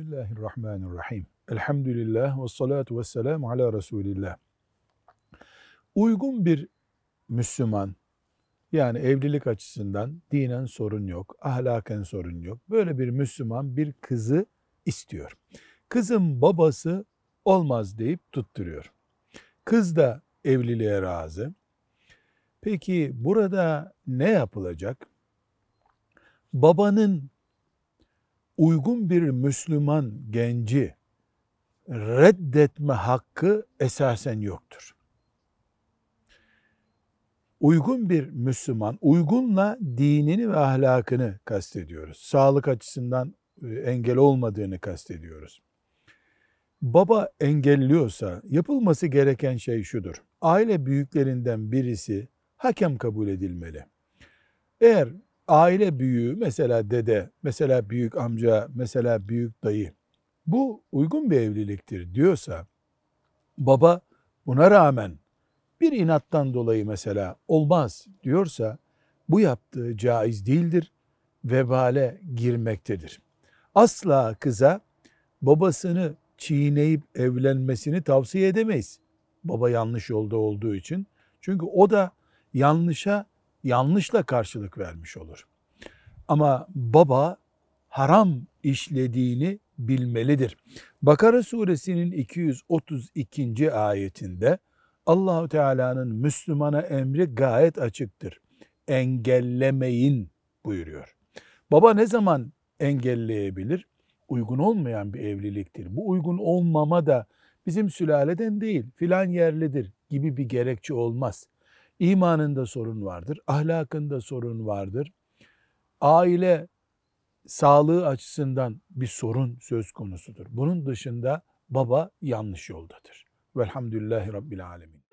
Bismillahirrahmanirrahim. Elhamdülillah ve salatu ve selamu ala Resulillah. Uygun bir Müslüman, yani evlilik açısından dinen sorun yok, ahlaken sorun yok. Böyle bir Müslüman bir kızı istiyor. Kızın babası olmaz deyip tutturuyor. Kız da evliliğe razı. Peki burada ne yapılacak? Babanın uygun bir Müslüman genci reddetme hakkı esasen yoktur. Uygun bir Müslüman, uygunla dinini ve ahlakını kastediyoruz. Sağlık açısından e, engel olmadığını kastediyoruz. Baba engelliyorsa yapılması gereken şey şudur. Aile büyüklerinden birisi hakem kabul edilmeli. Eğer aile büyüğü mesela dede, mesela büyük amca, mesela büyük dayı bu uygun bir evliliktir diyorsa baba buna rağmen bir inattan dolayı mesela olmaz diyorsa bu yaptığı caiz değildir, vebale girmektedir. Asla kıza babasını çiğneyip evlenmesini tavsiye edemeyiz. Baba yanlış yolda olduğu için. Çünkü o da yanlışa yanlışla karşılık vermiş olur. Ama baba haram işlediğini bilmelidir. Bakara suresinin 232. ayetinde Allahu Teala'nın Müslümana emri gayet açıktır. Engellemeyin buyuruyor. Baba ne zaman engelleyebilir? Uygun olmayan bir evliliktir. Bu uygun olmama da bizim sülaleden değil filan yerlidir gibi bir gerekçe olmaz. İmanında sorun vardır, ahlakında sorun vardır. Aile sağlığı açısından bir sorun söz konusudur. Bunun dışında baba yanlış yoldadır. Velhamdülillahi Rabbil Alemin.